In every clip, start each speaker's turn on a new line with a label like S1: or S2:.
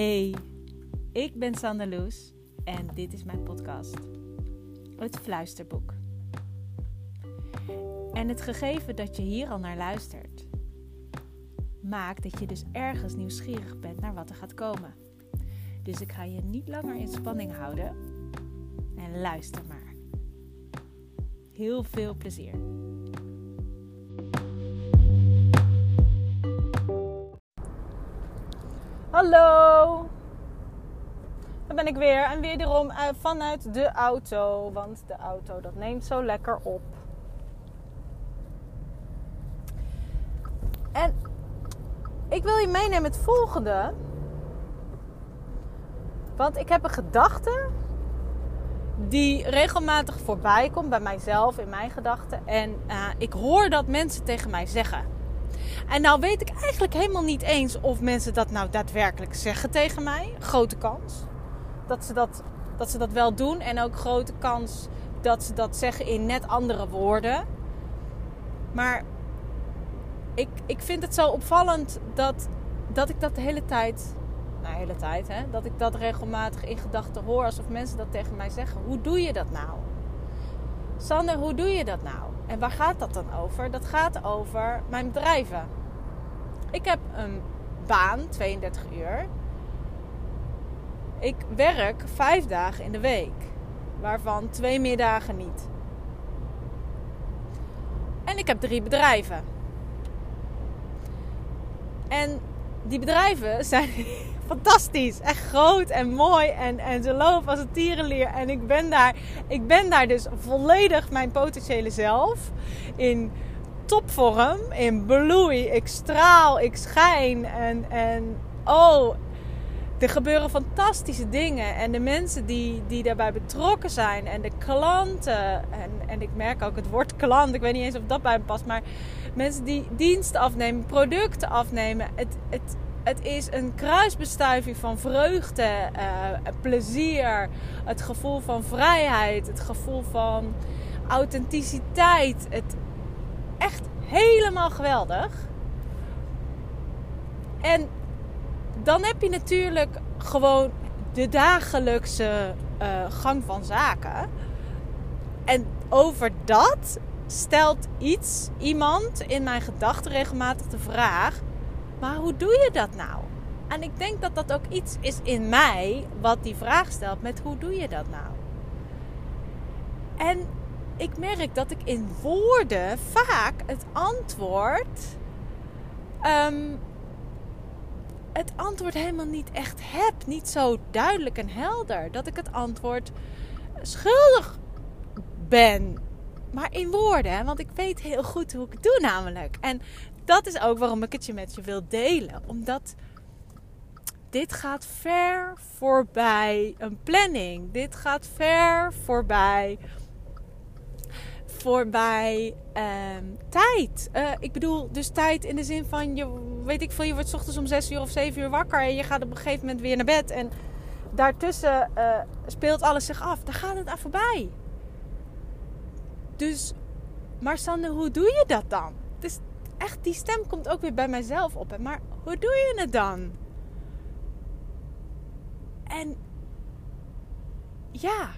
S1: Hey, ik ben Sander Loes en dit is mijn podcast, Het Fluisterboek. En het gegeven dat je hier al naar luistert, maakt dat je dus ergens nieuwsgierig bent naar wat er gaat komen. Dus ik ga je niet langer in spanning houden en luister maar. Heel veel plezier. Hallo! Daar ben ik weer. En wederom uh, vanuit de auto. Want de auto dat neemt zo lekker op. En ik wil je meenemen het volgende. Want ik heb een gedachte die regelmatig voorbij komt bij mijzelf, in mijn gedachten. En uh, ik hoor dat mensen tegen mij zeggen. En nou weet ik eigenlijk helemaal niet eens of mensen dat nou daadwerkelijk zeggen tegen mij. Grote kans dat ze dat, dat, ze dat wel doen. En ook grote kans dat ze dat zeggen in net andere woorden. Maar ik, ik vind het zo opvallend dat, dat ik dat de hele tijd. Nou, de hele tijd, hè? Dat ik dat regelmatig in gedachten hoor alsof mensen dat tegen mij zeggen. Hoe doe je dat nou? Sander, hoe doe je dat nou? En waar gaat dat dan over? Dat gaat over mijn bedrijven. Ik heb een baan, 32 uur. Ik werk vijf dagen in de week, waarvan twee middagen niet. En ik heb drie bedrijven. En die bedrijven zijn fantastisch. Echt groot en mooi. En, en ze lopen als een tierenlier. En ik ben, daar, ik ben daar dus volledig mijn potentiële zelf. In topvorm. In bloei. Ik straal. Ik schijn. En, en oh, er gebeuren fantastische dingen. En de mensen die, die daarbij betrokken zijn. En de klanten. En, en ik merk ook het woord klant. Ik weet niet eens of dat bij me past. Maar mensen die diensten afnemen. Producten afnemen. Het, het, het is een kruisbestuiving van vreugde, uh, plezier, het gevoel van vrijheid, het gevoel van authenticiteit. Het echt helemaal geweldig. En dan heb je natuurlijk gewoon de dagelijkse uh, gang van zaken. En over dat stelt iets, iemand in mijn gedachten regelmatig de vraag: maar hoe doe je dat nou? En ik denk dat dat ook iets is in mij wat die vraag stelt met hoe doe je dat nou? En ik merk dat ik in woorden vaak het antwoord. Um, het antwoord helemaal niet echt heb. Niet zo duidelijk en helder. Dat ik het antwoord schuldig ben. Maar in woorden, want ik weet heel goed hoe ik het doe namelijk. En dat is ook waarom ik het je met je wil delen. Omdat dit gaat ver voorbij een planning. Dit gaat ver voorbij, voorbij ehm, tijd. Uh, ik bedoel, dus tijd in de zin van, je, weet ik veel, je wordt ochtends om 6 uur of 7 uur wakker en je gaat op een gegeven moment weer naar bed. En daartussen uh, speelt alles zich af. Daar gaat het aan voorbij. Dus, maar Sander, hoe doe je dat dan? Dus echt, die stem komt ook weer bij mijzelf op. Maar hoe doe je het dan? En ja,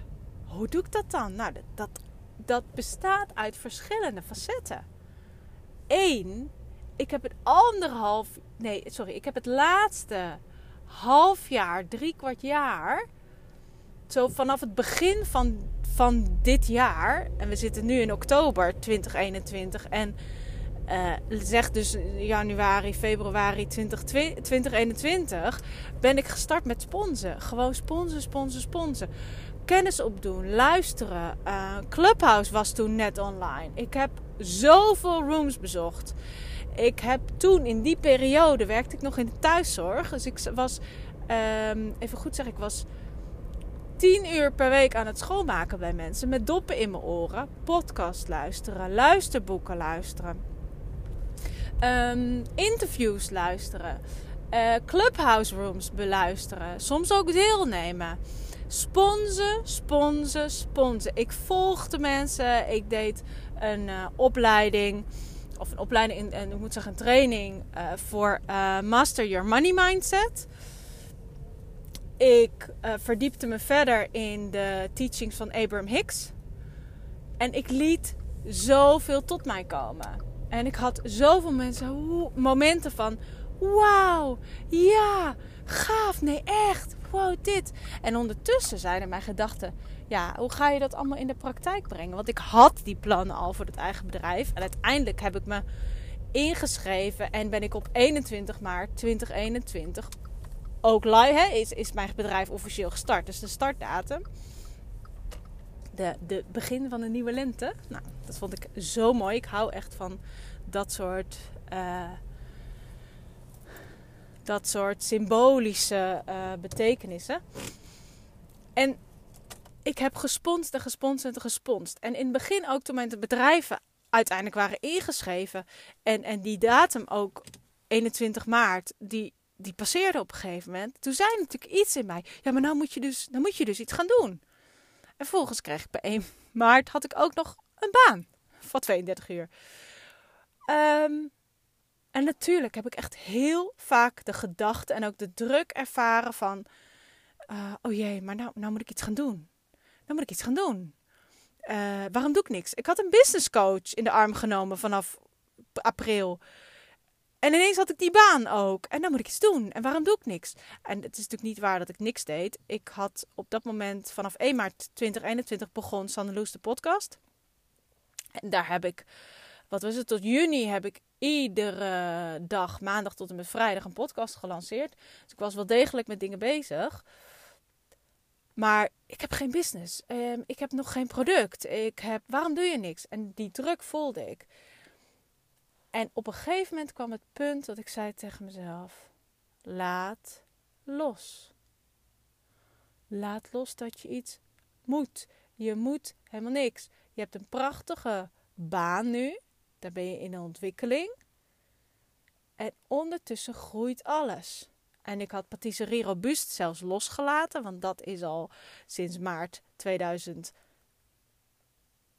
S1: hoe doe ik dat dan? Nou, dat, dat, dat bestaat uit verschillende facetten. Eén, ik heb het anderhalf, nee, sorry, ik heb het laatste half jaar, drie kwart jaar, zo vanaf het begin van, van dit jaar, en we zitten nu in oktober 2021 en uh, zeg dus januari, februari 2021, ben ik gestart met sponsen. Gewoon sponsen, sponsen, sponsen. Kennis opdoen, luisteren. Uh, Clubhouse was toen net online. Ik heb zoveel rooms bezocht. Ik heb toen in die periode werkte ik nog in de thuiszorg. Dus ik was, um, even goed zeggen, ik was tien uur per week aan het schoonmaken bij mensen. Met doppen in mijn oren. Podcast luisteren, luisterboeken luisteren um, interviews luisteren, uh, clubhouse rooms beluisteren, soms ook deelnemen. Sponsen, sponsen, sponsen. Ik volgde mensen, ik deed een uh, opleiding of een opleiding in, en ik moet zeggen een training voor Master Your Money Mindset. Ik verdiepte me verder in de teachings van Abraham Hicks. En ik liet zoveel tot mij komen. En ik had zoveel mensen, momenten van: wauw, ja, gaaf, nee, echt, wow, dit. En ondertussen zijn er mijn gedachten: ja, hoe ga je dat allemaal in de praktijk brengen? Want ik had die plannen al voor het eigen bedrijf. En uiteindelijk heb ik me ingeschreven en ben ik op 21 maart 2021 ook live. Hè, is, is mijn bedrijf officieel gestart. Dus de startdatum. De, de begin van de nieuwe lente. Nou, dat vond ik zo mooi. Ik hou echt van dat soort. Uh, dat soort symbolische uh, betekenissen. En ik heb gesponst en gesponst en gesponst. En in het begin ook toen mijn bedrijven uiteindelijk waren ingeschreven. En, en die datum ook 21 maart, die, die passeerde op een gegeven moment. Toen zei natuurlijk iets in mij. Ja, maar nou moet je dus, nou moet je dus iets gaan doen. En vervolgens kreeg ik bij 1 maart had ik ook nog een baan van 32 uur. Ehm, en natuurlijk heb ik echt heel vaak de gedachte en ook de druk ervaren van... Uh, oh jee, maar nou, nou moet ik iets gaan doen. Nou moet ik iets gaan doen. Uh, waarom doe ik niks? Ik had een business coach in de arm genomen vanaf april. En ineens had ik die baan ook. En dan moet ik iets doen. En waarom doe ik niks? En het is natuurlijk niet waar dat ik niks deed. Ik had op dat moment vanaf 1 maart 2021 begon Sandeloes de podcast. En daar heb ik, wat was het, tot juni heb ik iedere dag, maandag tot en met vrijdag, een podcast gelanceerd. Dus ik was wel degelijk met dingen bezig. Maar ik heb geen business. Ehm, ik heb nog geen product. Ik heb, waarom doe je niks? En die druk voelde ik. En op een gegeven moment kwam het punt dat ik zei tegen mezelf: laat los. Laat los dat je iets moet. Je moet helemaal niks. Je hebt een prachtige baan nu. Daar ben je in een ontwikkeling. En ondertussen groeit alles. En ik had patisserie robuust zelfs losgelaten, want dat is al sinds maart 2000.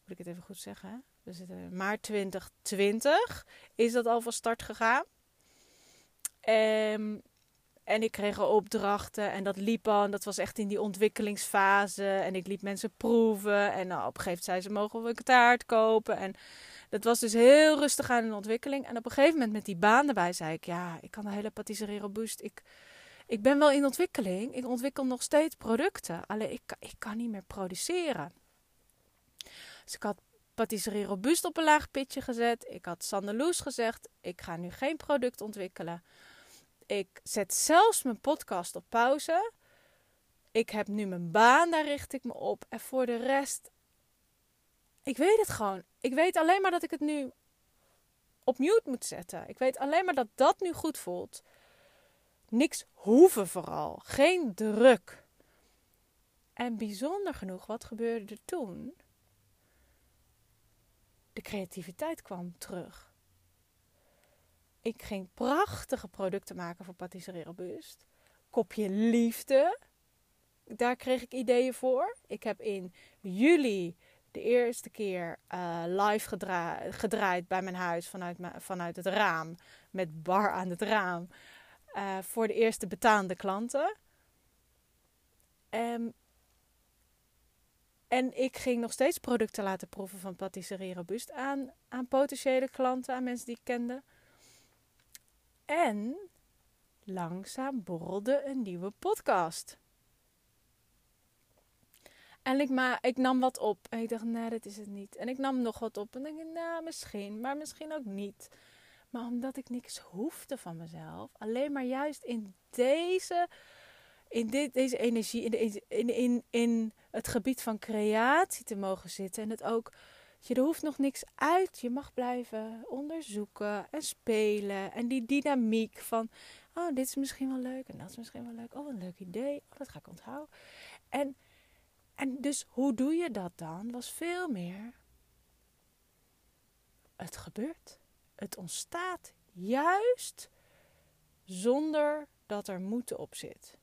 S1: Moet ik het even goed zeggen? Hè? We zitten maart 2020 is dat al van start gegaan. Um, en ik kreeg opdrachten en dat liep al. En dat was echt in die ontwikkelingsfase. En ik liet mensen proeven. En nou, op een gegeven moment zei ze, mogen we een taart kopen? En dat was dus heel rustig aan de ontwikkeling. En op een gegeven moment met die baan erbij zei ik... Ja, ik kan de hele patisserie robuust. Ik, ik ben wel in ontwikkeling. Ik ontwikkel nog steeds producten. Alleen ik, ik kan niet meer produceren. Dus ik had patisserie robuust op een laag pitje gezet. Ik had Sandeloes gezegd, ik ga nu geen product ontwikkelen. Ik zet zelfs mijn podcast op pauze. Ik heb nu mijn baan, daar richt ik me op. En voor de rest, ik weet het gewoon. Ik weet alleen maar dat ik het nu op mute moet zetten. Ik weet alleen maar dat dat nu goed voelt. Niks hoeven vooral. Geen druk. En bijzonder genoeg, wat gebeurde er toen? De creativiteit kwam terug. Ik ging prachtige producten maken voor Patisserie Robuust. Kopje liefde. Daar kreeg ik ideeën voor. Ik heb in juli de eerste keer uh, live gedraaid bij mijn huis vanuit, vanuit het raam. Met bar aan het raam. Uh, voor de eerste betaande klanten. Um, en ik ging nog steeds producten laten proeven van Patisserie Robuust aan, aan potentiële klanten, aan mensen die ik kende. En langzaam borrelde een nieuwe podcast. En ik, maar, ik nam wat op. En ik dacht, nee, dat is het niet. En ik nam nog wat op. En ik dacht, nou, misschien. Maar misschien ook niet. Maar omdat ik niks hoefde van mezelf. Alleen maar juist in deze... In dit, deze energie, in, in, in, in het gebied van creatie te mogen zitten. En het ook je, er hoeft nog niks uit. Je mag blijven onderzoeken en spelen. En die dynamiek van, oh, dit is misschien wel leuk en dat is misschien wel leuk. Oh, een leuk idee. Oh, dat ga ik onthouden. En, en dus hoe doe je dat dan? Was veel meer. Het gebeurt. Het ontstaat juist zonder dat er moeten op zit.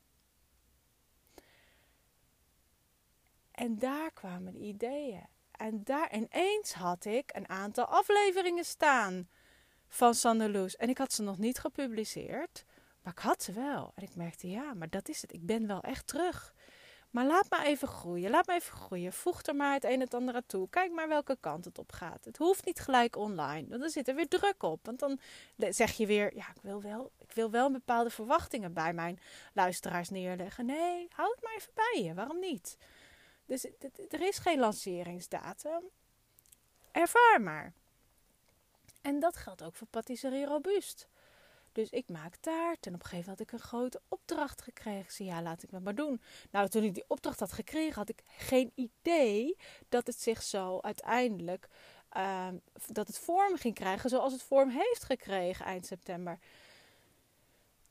S1: En daar kwamen ideeën. En daar ineens had ik een aantal afleveringen staan van Sanderloes. En ik had ze nog niet gepubliceerd. Maar ik had ze wel. En ik merkte, ja, maar dat is het. Ik ben wel echt terug. Maar laat me even groeien. Laat me even groeien. Voeg er maar het een en het ander aan toe. Kijk maar welke kant het op gaat. Het hoeft niet gelijk online. Want dan zit er weer druk op. Want dan zeg je weer: ja, ik wil wel, ik wil wel bepaalde verwachtingen bij mijn luisteraars neerleggen. Nee, houd het maar even bij je. Waarom niet? Dus er is geen lanceringsdatum. Ervaar maar. En dat geldt ook voor Patisserie Robuust. Dus ik maak taart. En op een gegeven moment had ik een grote opdracht gekregen. Zei, ja, laat ik me maar doen. Nou, toen ik die opdracht had gekregen, had ik geen idee dat het zich zo uiteindelijk... Uh, dat het vorm ging krijgen zoals het vorm heeft gekregen eind september.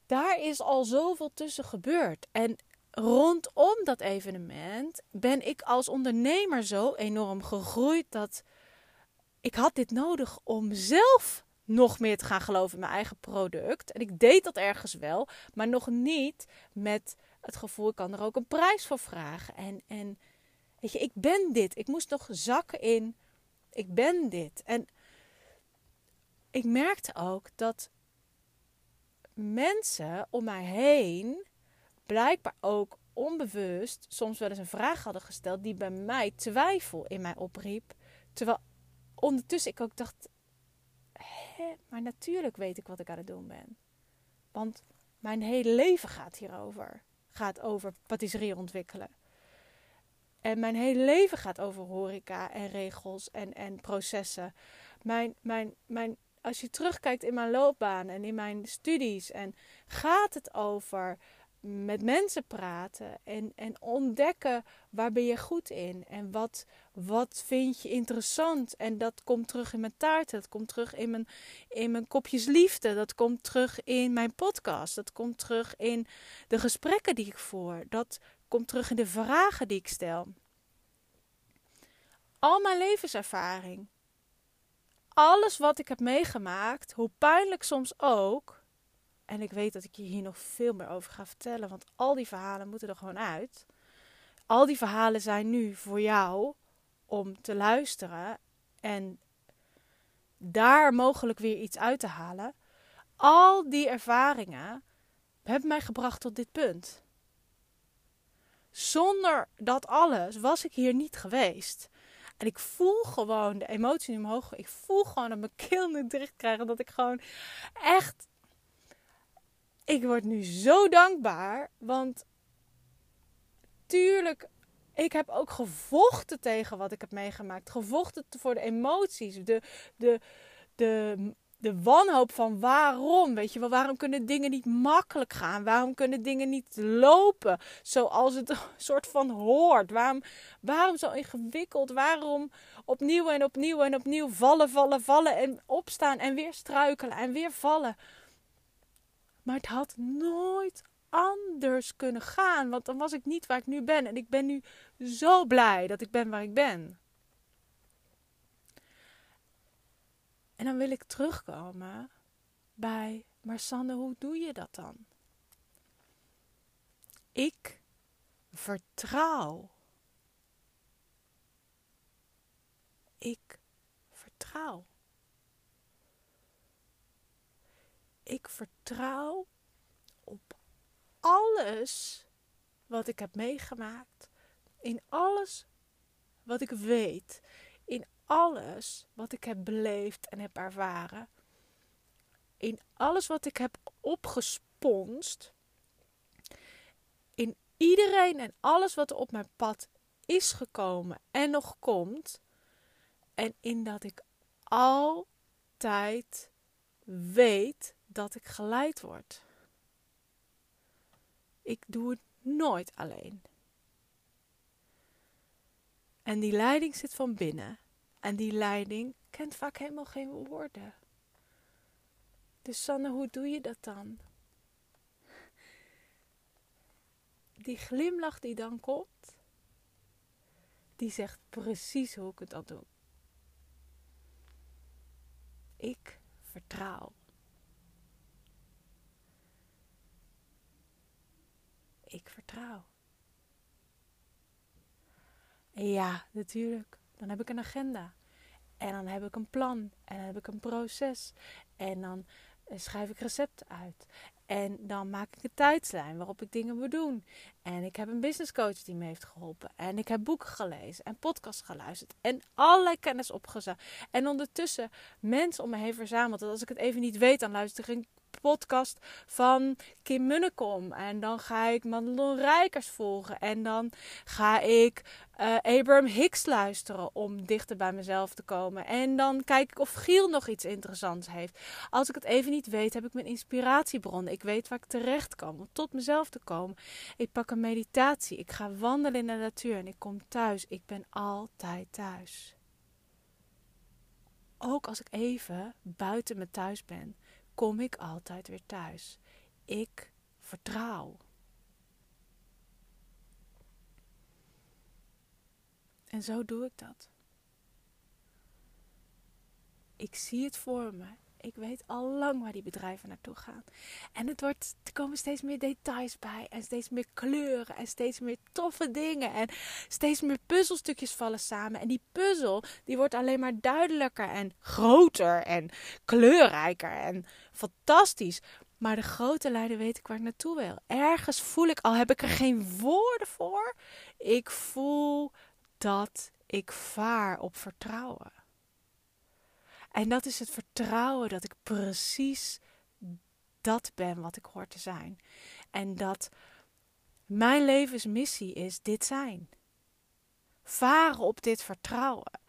S1: Daar is al zoveel tussen gebeurd. En rondom dat evenement ben ik als ondernemer zo enorm gegroeid dat ik had dit nodig om zelf nog meer te gaan geloven in mijn eigen product. En ik deed dat ergens wel, maar nog niet met het gevoel, ik kan er ook een prijs voor vragen. En, en weet je, ik ben dit. Ik moest nog zakken in, ik ben dit. En ik merkte ook dat mensen om mij heen blijkbaar ook onbewust soms wel eens een vraag hadden gesteld die bij mij twijfel in mij opriep. Terwijl ondertussen ik ook dacht, maar natuurlijk weet ik wat ik aan het doen ben. Want mijn hele leven gaat hierover. Gaat over patisserie ontwikkelen. En mijn hele leven gaat over horeca en regels en, en processen. Mijn, mijn, mijn, als je terugkijkt in mijn loopbaan en in mijn studies, en gaat het over met mensen praten en, en ontdekken waar ben je goed in en wat, wat vind je interessant. En dat komt terug in mijn taarten, dat komt terug in mijn, in mijn kopjes liefde, dat komt terug in mijn podcast, dat komt terug in de gesprekken die ik voer, dat komt terug in de vragen die ik stel. Al mijn levenservaring, alles wat ik heb meegemaakt, hoe pijnlijk soms ook, en ik weet dat ik je hier nog veel meer over ga vertellen, want al die verhalen moeten er gewoon uit. Al die verhalen zijn nu voor jou om te luisteren en daar mogelijk weer iets uit te halen. Al die ervaringen hebben mij gebracht tot dit punt. Zonder dat alles was ik hier niet geweest. En ik voel gewoon de emotie in omhoog. Ik voel gewoon dat mijn keel nu dicht krijgen. Dat ik gewoon echt ik word nu zo dankbaar. Want tuurlijk, ik heb ook gevochten tegen wat ik heb meegemaakt. Gevochten voor de emoties. De, de, de, de wanhoop van waarom. Weet je wel, waarom kunnen dingen niet makkelijk gaan? Waarom kunnen dingen niet lopen zoals het een soort van hoort? Waarom, waarom zo ingewikkeld? Waarom opnieuw en opnieuw en opnieuw vallen, vallen, vallen en opstaan en weer struikelen en weer vallen? Maar het had nooit anders kunnen gaan. Want dan was ik niet waar ik nu ben. En ik ben nu zo blij dat ik ben waar ik ben. En dan wil ik terugkomen bij, maar hoe doe je dat dan? Ik vertrouw. Ik vertrouw. Ik vertrouw op alles wat ik heb meegemaakt. In alles wat ik weet. In alles wat ik heb beleefd en heb ervaren. In alles wat ik heb opgesponst. In iedereen en alles wat er op mijn pad is gekomen en nog komt. En in dat ik altijd weet dat ik geleid word. Ik doe het nooit alleen. En die leiding zit van binnen. En die leiding kent vaak helemaal geen woorden. Dus Sanne, hoe doe je dat dan? Die glimlach die dan komt, die zegt precies hoe ik het dan doe. Ik vertrouw. Ik vertrouw. Ja, natuurlijk. Dan heb ik een agenda. En dan heb ik een plan. En dan heb ik een proces. En dan eh, schrijf ik recepten uit. En dan maak ik een tijdslijn waarop ik dingen moet doen. En ik heb een business coach die me heeft geholpen. En ik heb boeken gelezen en podcasts geluisterd. En allerlei kennis opgezet. En ondertussen mensen om me heen verzameld. Dat als ik het even niet weet, dan luister ik podcast van Kim Munnekom. En dan ga ik Madelon Rijkers volgen. En dan ga ik uh, Abraham Hicks luisteren om dichter bij mezelf te komen. En dan kijk ik of Giel nog iets interessants heeft. Als ik het even niet weet, heb ik mijn inspiratiebronnen. Ik weet waar ik terecht kan om tot mezelf te komen. Ik pak een meditatie. Ik ga wandelen in de natuur en ik kom thuis. Ik ben altijd thuis. Ook als ik even buiten me thuis ben kom ik altijd weer thuis. Ik vertrouw. En zo doe ik dat. Ik zie het voor me. Ik weet al lang waar die bedrijven naartoe gaan. En het wordt, er komen steeds meer details bij. En steeds meer kleuren. En steeds meer toffe dingen. En steeds meer puzzelstukjes vallen samen. En die puzzel die wordt alleen maar duidelijker en groter. En kleurrijker. En fantastisch. Maar de grote lijnen weet ik waar ik naartoe wil. Ergens voel ik, al heb ik er geen woorden voor. Ik voel dat ik vaar op vertrouwen. En dat is het vertrouwen dat ik precies dat ben wat ik hoor te zijn. En dat mijn levensmissie is dit zijn. Varen op dit vertrouwen.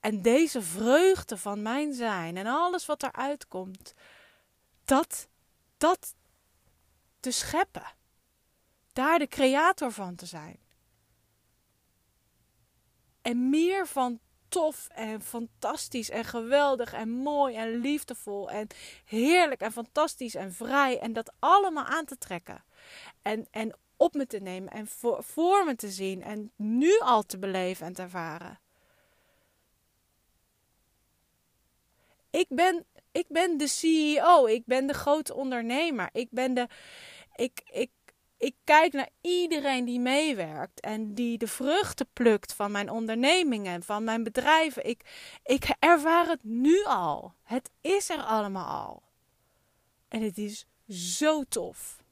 S1: En deze vreugde van mijn zijn en alles wat eruit komt, dat, dat te scheppen. Daar de creator van te zijn. En meer van tof en fantastisch en geweldig en mooi en liefdevol en heerlijk en fantastisch en vrij. En dat allemaal aan te trekken. En, en op me te nemen en voor, voor me te zien en nu al te beleven en te ervaren. Ik ben, ik ben de CEO, ik ben de grote ondernemer, ik ben de. Ik, ik, ik kijk naar iedereen die meewerkt en die de vruchten plukt van mijn ondernemingen, van mijn bedrijven. Ik, ik ervaar het nu al. Het is er allemaal al. En het is zo tof.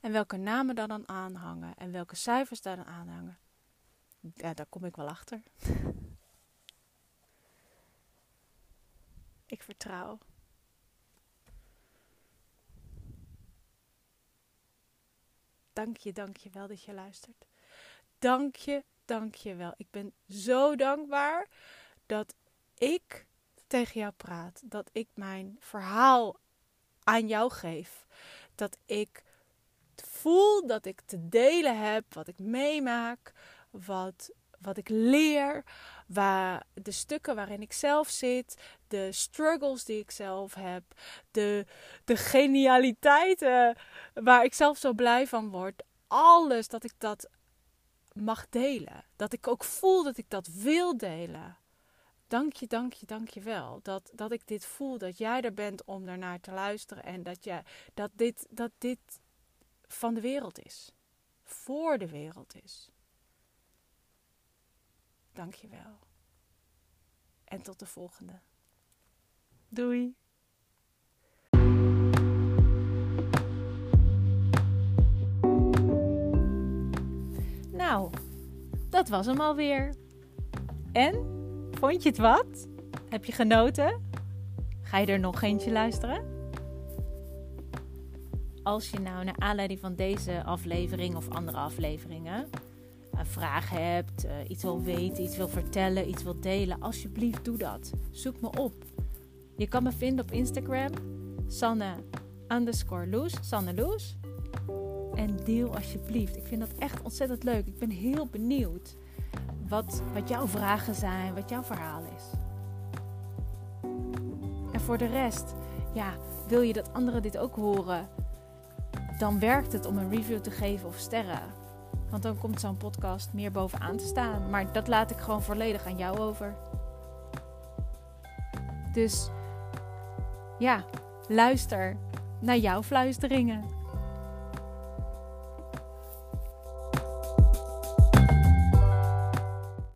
S1: En welke namen daar dan aanhangen en welke cijfers daar dan aanhangen, ja, daar kom ik wel achter. ik vertrouw. Dank je, dank je wel dat je luistert. Dank je, dank je wel. Ik ben zo dankbaar dat ik tegen jou praat. Dat ik mijn verhaal aan jou geef. Dat ik voel dat ik te delen heb wat ik meemaak, wat, wat ik leer, waar, de stukken waarin ik zelf zit, de struggles die ik zelf heb, de, de genialiteiten waar ik zelf zo blij van word. Alles dat ik dat mag delen. Dat ik ook voel dat ik dat wil delen. Dank je, dank je, dank je wel. Dat, dat ik dit voel, dat jij er bent om daarnaar te luisteren. En dat, je, dat, dit, dat dit van de wereld is. Voor de wereld is. Dank je wel. En tot de volgende. Doei. Nou, dat was hem alweer. En? Vond je het wat? Heb je genoten? Ga je er nog eentje luisteren? Als je nou naar aanleiding van deze aflevering of andere afleveringen een vraag hebt, uh, iets wil weten, iets wil vertellen, iets wil delen, alsjeblieft doe dat. Zoek me op. Je kan me vinden op Instagram, Sanne underscore Loes, Sanne Loes. En deel alsjeblieft. Ik vind dat echt ontzettend leuk. Ik ben heel benieuwd wat, wat jouw vragen zijn, wat jouw verhaal is. En voor de rest, ja, wil je dat anderen dit ook horen? Dan werkt het om een review te geven of sterren. Want dan komt zo'n podcast meer bovenaan te staan. Maar dat laat ik gewoon volledig aan jou over. Dus ja, luister naar jouw fluisteringen.